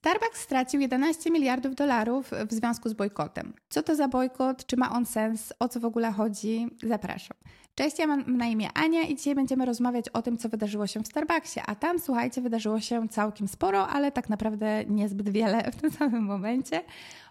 Starbucks stracił 11 miliardów dolarów w związku z bojkotem. Co to za bojkot? Czy ma on sens? O co w ogóle chodzi? Zapraszam. Cześć, ja mam na imię Ania i dzisiaj będziemy rozmawiać o tym, co wydarzyło się w Starbucksie. A tam, słuchajcie, wydarzyło się całkiem sporo, ale tak naprawdę niezbyt wiele w tym samym momencie.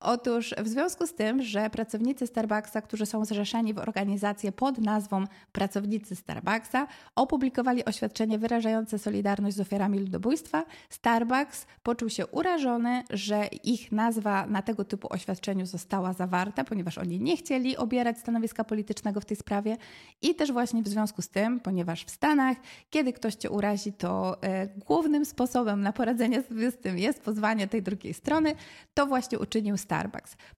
Otóż w związku z tym, że pracownicy Starbucksa, którzy są zrzeszeni w organizację pod nazwą Pracownicy Starbucksa, opublikowali oświadczenie wyrażające solidarność z ofiarami ludobójstwa, Starbucks poczuł się urażony, że ich nazwa na tego typu oświadczeniu została zawarta, ponieważ oni nie chcieli obierać stanowiska politycznego w tej sprawie i też właśnie w związku z tym, ponieważ w Stanach, kiedy ktoś cię urazi, to e, głównym sposobem na poradzenie sobie z tym jest pozwanie tej drugiej strony, to właśnie uczynił Starbucks.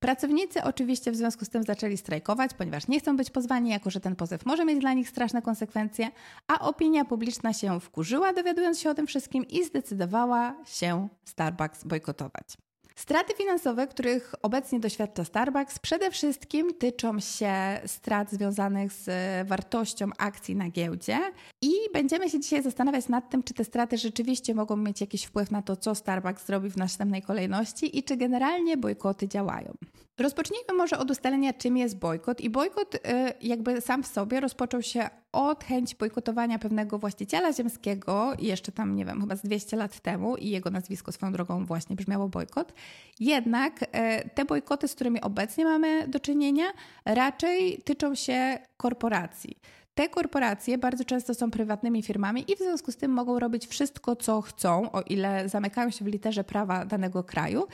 Pracownicy oczywiście w związku z tym zaczęli strajkować, ponieważ nie chcą być pozwani, jako że ten pozew może mieć dla nich straszne konsekwencje, a opinia publiczna się wkurzyła, dowiadując się o tym wszystkim i zdecydowała się Starbucks bojkotować. Straty finansowe, których obecnie doświadcza Starbucks, przede wszystkim tyczą się strat związanych z wartością akcji na giełdzie i będziemy się dzisiaj zastanawiać nad tym, czy te straty rzeczywiście mogą mieć jakiś wpływ na to, co Starbucks zrobi w następnej kolejności i czy generalnie bojkoty działają. Rozpocznijmy może od ustalenia, czym jest bojkot. I bojkot, y, jakby sam w sobie, rozpoczął się od chęci bojkotowania pewnego właściciela ziemskiego, jeszcze tam, nie wiem, chyba z 200 lat temu, i jego nazwisko swoją drogą właśnie brzmiało bojkot. Jednak y, te bojkoty, z którymi obecnie mamy do czynienia, raczej tyczą się korporacji. Te korporacje bardzo często są prywatnymi firmami i w związku z tym mogą robić wszystko, co chcą, o ile zamykają się w literze prawa danego kraju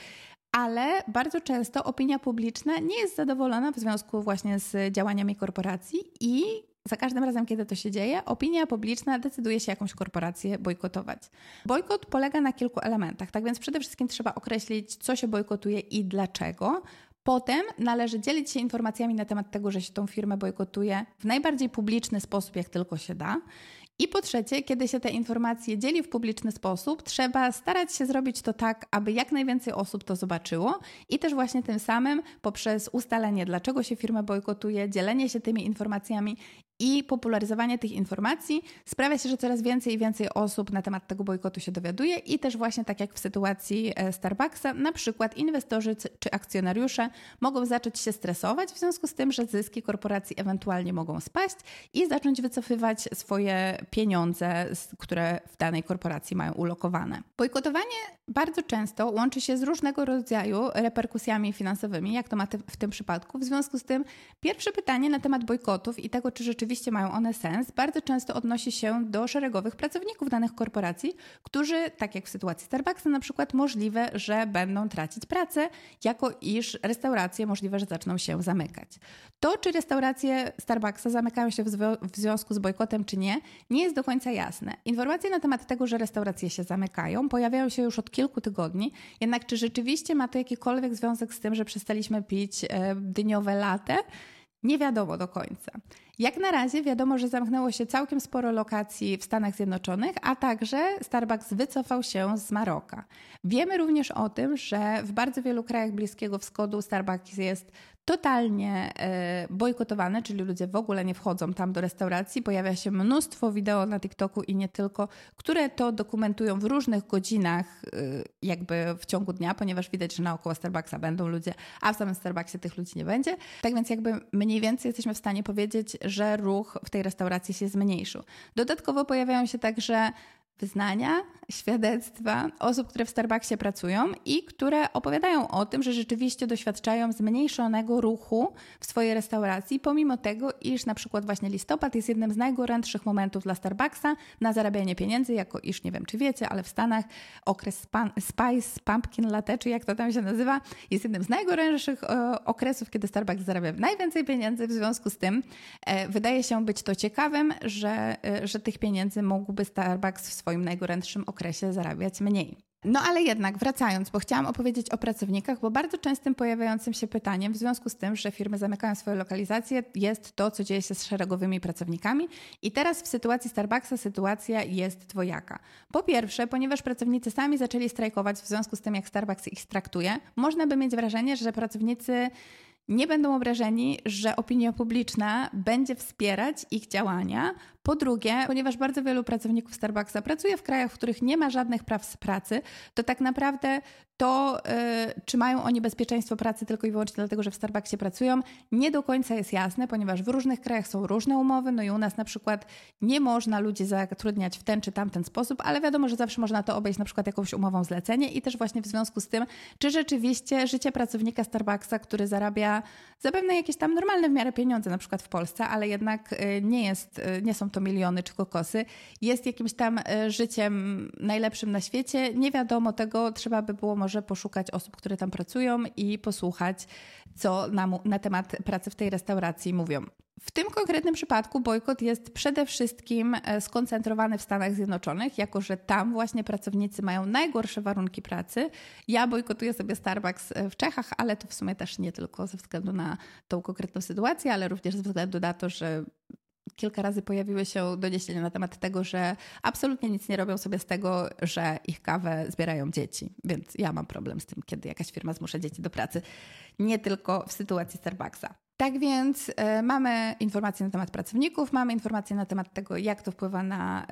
ale bardzo często opinia publiczna nie jest zadowolona w związku właśnie z działaniami korporacji i za każdym razem, kiedy to się dzieje, opinia publiczna decyduje się jakąś korporację bojkotować. Bojkot polega na kilku elementach, tak więc przede wszystkim trzeba określić, co się bojkotuje i dlaczego. Potem należy dzielić się informacjami na temat tego, że się tą firmę bojkotuje w najbardziej publiczny sposób, jak tylko się da. I po trzecie, kiedy się te informacje dzieli w publiczny sposób, trzeba starać się zrobić to tak, aby jak najwięcej osób to zobaczyło i też właśnie tym samym poprzez ustalenie, dlaczego się firma bojkotuje, dzielenie się tymi informacjami i popularyzowanie tych informacji sprawia się, że coraz więcej i więcej osób na temat tego bojkotu się dowiaduje i też właśnie tak jak w sytuacji e, Starbucksa, na przykład inwestorzy czy akcjonariusze mogą zacząć się stresować w związku z tym, że zyski korporacji ewentualnie mogą spaść i zacząć wycofywać swoje pieniądze, które w danej korporacji mają ulokowane. Bojkotowanie bardzo często łączy się z różnego rodzaju reperkusjami finansowymi, jak to ma w tym przypadku. W związku z tym pierwsze pytanie na temat bojkotów i tego, czy rzeczywiście rzeczywiście mają one sens, bardzo często odnosi się do szeregowych pracowników danych korporacji, którzy, tak jak w sytuacji Starbucksa na przykład, możliwe, że będą tracić pracę, jako iż restauracje możliwe, że zaczną się zamykać. To, czy restauracje Starbucksa zamykają się w, w związku z bojkotem, czy nie, nie jest do końca jasne. Informacje na temat tego, że restauracje się zamykają, pojawiają się już od kilku tygodni, jednak czy rzeczywiście ma to jakikolwiek związek z tym, że przestaliśmy pić e, dyniowe latte? Nie wiadomo do końca. Jak na razie wiadomo, że zamknęło się całkiem sporo lokacji w Stanach Zjednoczonych, a także Starbucks wycofał się z Maroka. Wiemy również o tym, że w bardzo wielu krajach Bliskiego Wschodu Starbucks jest totalnie e, bojkotowane, czyli ludzie w ogóle nie wchodzą tam do restauracji. Pojawia się mnóstwo wideo na TikToku i nie tylko, które to dokumentują w różnych godzinach, e, jakby w ciągu dnia, ponieważ widać, że naokoło Starbucksa będą ludzie, a w samym Starbucksie tych ludzi nie będzie. Tak więc jakby mniej więcej jesteśmy w stanie powiedzieć, że ruch w tej restauracji się zmniejszył. Dodatkowo pojawiają się także wyznania, świadectwa osób, które w Starbucksie pracują i które opowiadają o tym, że rzeczywiście doświadczają zmniejszonego ruchu w swojej restauracji, pomimo tego, iż na przykład właśnie listopad jest jednym z najgorętszych momentów dla Starbucksa na zarabianie pieniędzy, jako iż nie wiem, czy wiecie, ale w Stanach okres Spice Pumpkin Latte, czy jak to tam się nazywa, jest jednym z najgorętszych e, okresów, kiedy Starbucks zarabia najwięcej pieniędzy. W związku z tym e, wydaje się być to ciekawym, że, e, że tych pieniędzy mógłby Starbucks w swoim swoim najgorętszym okresie zarabiać mniej. No ale jednak wracając, bo chciałam opowiedzieć o pracownikach, bo bardzo częstym pojawiającym się pytaniem w związku z tym, że firmy zamykają swoje lokalizacje, jest to, co dzieje się z szeregowymi pracownikami. I teraz w sytuacji Starbucksa sytuacja jest dwojaka. Po pierwsze, ponieważ pracownicy sami zaczęli strajkować w związku z tym, jak Starbucks ich traktuje, można by mieć wrażenie, że pracownicy nie będą obrażeni, że opinia publiczna będzie wspierać ich działania, Po drugie, ponieważ bardzo wielu pracowników Starbucksa pracuje w krajach, w których nie ma żadnych praw z pracy, to tak naprawdę to, yy, czy mają oni bezpieczeństwo pracy tylko i wyłącznie dlatego, że w Starbucksie pracują, nie do końca jest jasne, ponieważ w różnych krajach są różne umowy, no i u nas na przykład nie można ludzi zatrudniać w ten czy tamten sposób, ale wiadomo, że zawsze można to obejść na przykład jakąś umową zlecenie i też właśnie w związku z tym, czy rzeczywiście życie pracownika Starbucksa, który zarabia zapewne jakieś tam normalne w miarę pieniądze, na przykład w Polsce, ale jednak y, nie, jest, y, nie są to miliony czy kokosy, jest jakimś tam y, życiem najlepszym na świecie. Nie wiadomo tego, trzeba by było może poszukać osób, które tam pracują i posłuchać, co na, na temat pracy w tej restauracji mówią. W tym konkretnym przypadku bojkot jest przede wszystkim e, skoncentrowany w Stanach Zjednoczonych, jako że tam właśnie pracownicy mają najgorsze warunki pracy. Ja bojkotuję sobie Starbucks e, w Czechach, ale to w sumie też nie tylko ze względu na tą konkretną sytuację, ale również ze względu na to, że kilka razy pojawiły się doniesienia na temat tego, że absolutnie nic nie robią sobie z tego, że ich kawę zbierają dzieci. Więc ja mam problem z tym, kiedy jakaś firma zmusza dzieci do pracy. Nie tylko w sytuacji Starbucksa. Tak więc y, mamy informacje na temat pracowników, mamy informacje na temat tego, jak to wpływa na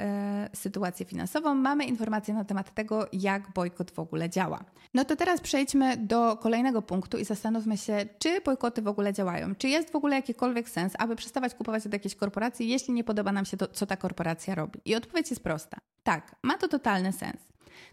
y, sytuację finansową, mamy informacje na temat tego, jak bojkot w ogóle działa. No to teraz przejdźmy do kolejnego punktu i zastanówmy się, czy bojkoty w ogóle działają. Czy jest w ogóle jakikolwiek sens, aby przestawać kupować od jakiejś korporacji, jeśli nie podoba nam się to, co ta korporacja robi? I odpowiedź jest prosta. Tak, ma to totalny sens.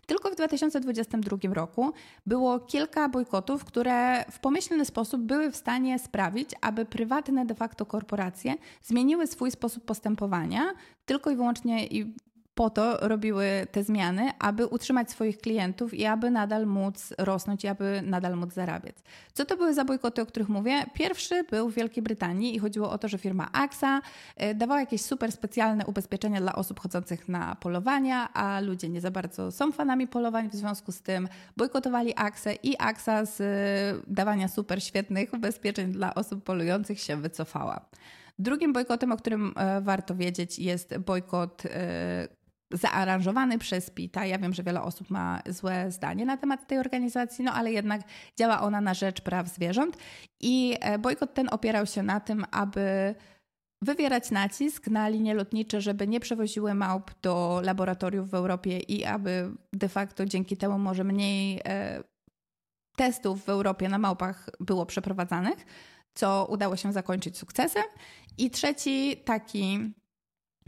Tylko w 2022 roku było kilka bojkotów, które w pomyślny sposób były w stanie sprawić, aby prywatne de facto korporacje zmieniły swój sposób postępowania tylko i wyłącznie i po to robiły te zmiany, aby utrzymać swoich klientów i aby nadal móc rosnąć i aby nadal móc zarabiać. Co to były za bojkoty, o których mówię? Pierwszy był w Wielkiej Brytanii i chodziło o to, że firma AXA e, dawała jakieś super specjalne ubezpieczenia dla osób chodzących na polowania, a ludzie nie za bardzo są fanami polowań, w związku z tym bojkotowali AXA i AXA z e, dawania super świetnych ubezpieczeń dla osób polujących się wycofała. Drugim bojkotem, o którym e, warto wiedzieć, jest bojkot zaaranżowany przez PITA. Ja wiem, że wiele osób ma złe zdanie na temat tej organizacji, no ale jednak działa ona na rzecz praw zwierząt i e, bojkot ten opierał się na tym, aby wywierać nacisk na linie lotnicze, żeby nie przewoziły małp do laboratoriów w Europie i aby de facto dzięki temu może mniej e, testów w Europie na małpach było przeprowadzanych, co udało się zakończyć sukcesem. I trzeci taki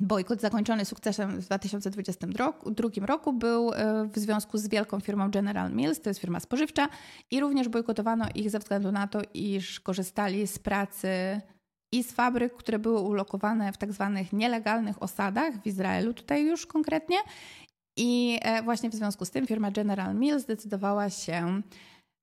Bojkot zakończony sukcesem w 2022 roku był e, w związku z wielką firmą General Mills, to jest firma spożywcza, i również bojkotowano ich ze względu na to, iż korzystali z pracy i z fabryk, które były ulokowane w tak zwanych nielegalnych osadach w Izraelu, tutaj już konkretnie. I e, właśnie w związku z tym firma General Mills zdecydowała się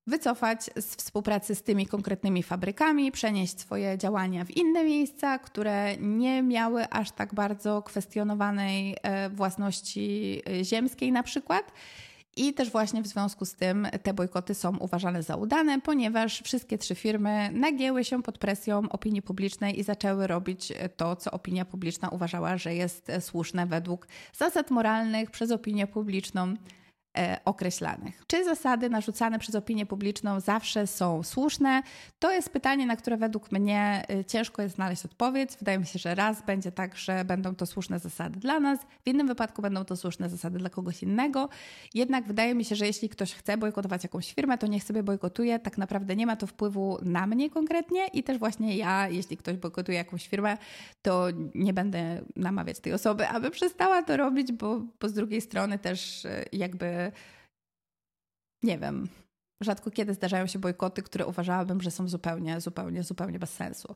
wycofać z współpracy z tymi konkretnymi fabrykami, przenieść swoje działania w inne miejsca, które nie miały aż tak bardzo kwestionowanej e, własności e, ziemskiej na przykład. I też właśnie w związku z tym te bojkoty są uważane za udane, ponieważ wszystkie trzy firmy nagięły się pod presją opinii publicznej i zaczęły robić to, co opinia publiczna uważała, że jest słuszne według zasad moralnych przez opinię publiczną E, określanych. Czy zasady narzucane przez opinię publiczną zawsze są słuszne? To jest pytanie, na które według mnie e, ciężko jest znaleźć odpowiedź. Wydaje mi się, że raz będzie tak, że będą to słuszne zasady dla nas, w innym wypadku będą to słuszne zasady dla kogoś innego. Jednak wydaje mi się, że jeśli ktoś chce bojkotować jakąś firmę, to niech sobie bojkotuje. Tak naprawdę nie ma to wpływu na mnie konkretnie i też właśnie ja, jeśli ktoś bojkotuje jakąś firmę, to nie będę namawiać tej osoby, aby przestała to robić, bo, bo z drugiej strony też e, jakby nie wiem, rzadko kiedy zdarzają się bojkoty, które uważałabym, że są zupełnie, zupełnie, zupełnie bez sensu.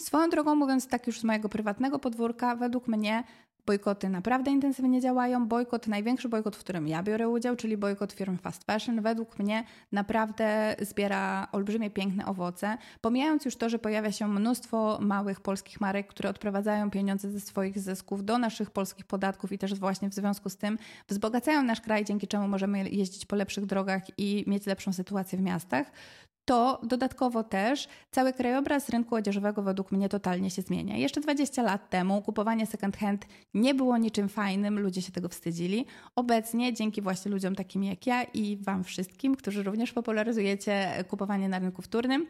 Swoją drogą, mówiąc tak już z mojego prywatnego podwórka, według mnie Bojkoty naprawdę intensywnie działają. Bojkot, największy bojkot, w którym ja biorę udział, czyli bojkot firm fast fashion, według mnie naprawdę zbiera olbrzymie, piękne owoce. Pomijając już to, że pojawia się mnóstwo małych polskich marek, które odprowadzają pieniądze ze swoich zysków do naszych polskich podatków i też właśnie w związku z tym wzbogacają nasz kraj, dzięki czemu możemy jeździć po lepszych drogach i mieć lepszą sytuację w miastach, to dodatkowo też cały krajobraz rynku odzieżowego według mnie totalnie się zmienia. Jeszcze 20 lat temu kupowanie second hand nie było niczym fajnym, ludzie się tego wstydzili. Obecnie dzięki właśnie ludziom takim jak ja i Wam wszystkim, którzy również popularyzujecie kupowanie na rynku wtórnym,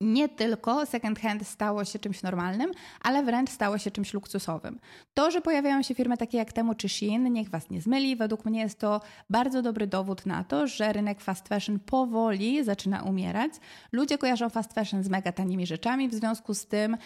nie tylko second hand stało się czymś normalnym, ale wręcz stało się czymś luksusowym. To, że pojawiają się firmy takie jak Temu czy Shein, niech Was nie zmyli, według mnie jest to bardzo dobry dowód na to, że rynek fast fashion powoli zaczyna umierać. Ludzie kojarzą fast fashion z mega tanimi rzeczami, w związku z tym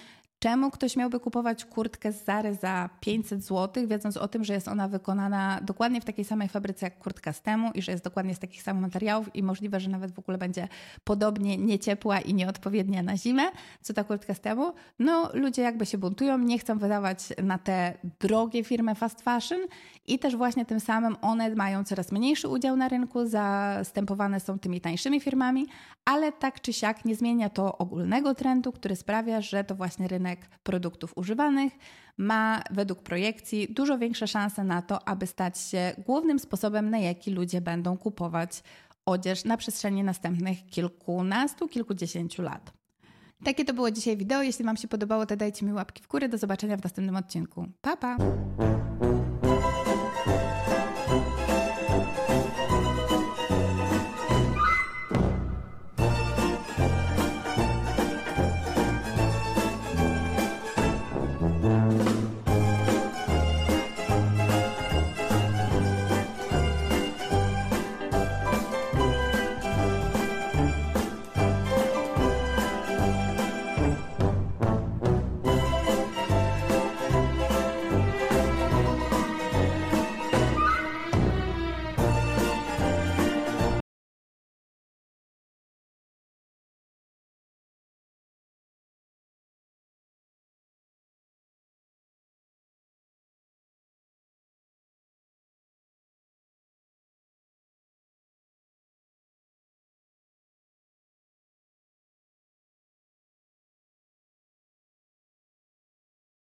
Czemu ktoś miałby kupować kurtkę z Zary za 500 zł, wiedząc o tym, że jest ona wykonana dokładnie w takiej samej fabryce jak kurtka z temu i że jest dokładnie z takich samych materiałów i możliwe, że nawet w ogóle będzie podobnie nieciepła i nieodpowiednia na zimę, co ta kurtka z temu? No, ludzie jakby się buntują, nie chcą wydawać na te drogie firmy fast fashion i też właśnie tym samym one mają coraz mniejszy udział na rynku, zastępowane są tymi tańszymi firmami, ale tak czy siak nie zmienia to ogólnego trendu, który sprawia, że to właśnie rynek produktów używanych ma według projekcji dużo większe szanse na to, aby stać się głównym sposobem, na jaki ludzie będą kupować odzież na przestrzeni następnych kilkunastu, kilkudziesięciu lat. Takie to było dzisiaj wideo. Jeśli Wam się podobało, to dajcie mi łapki w górę. Do zobaczenia w następnym odcinku. Pa, pa!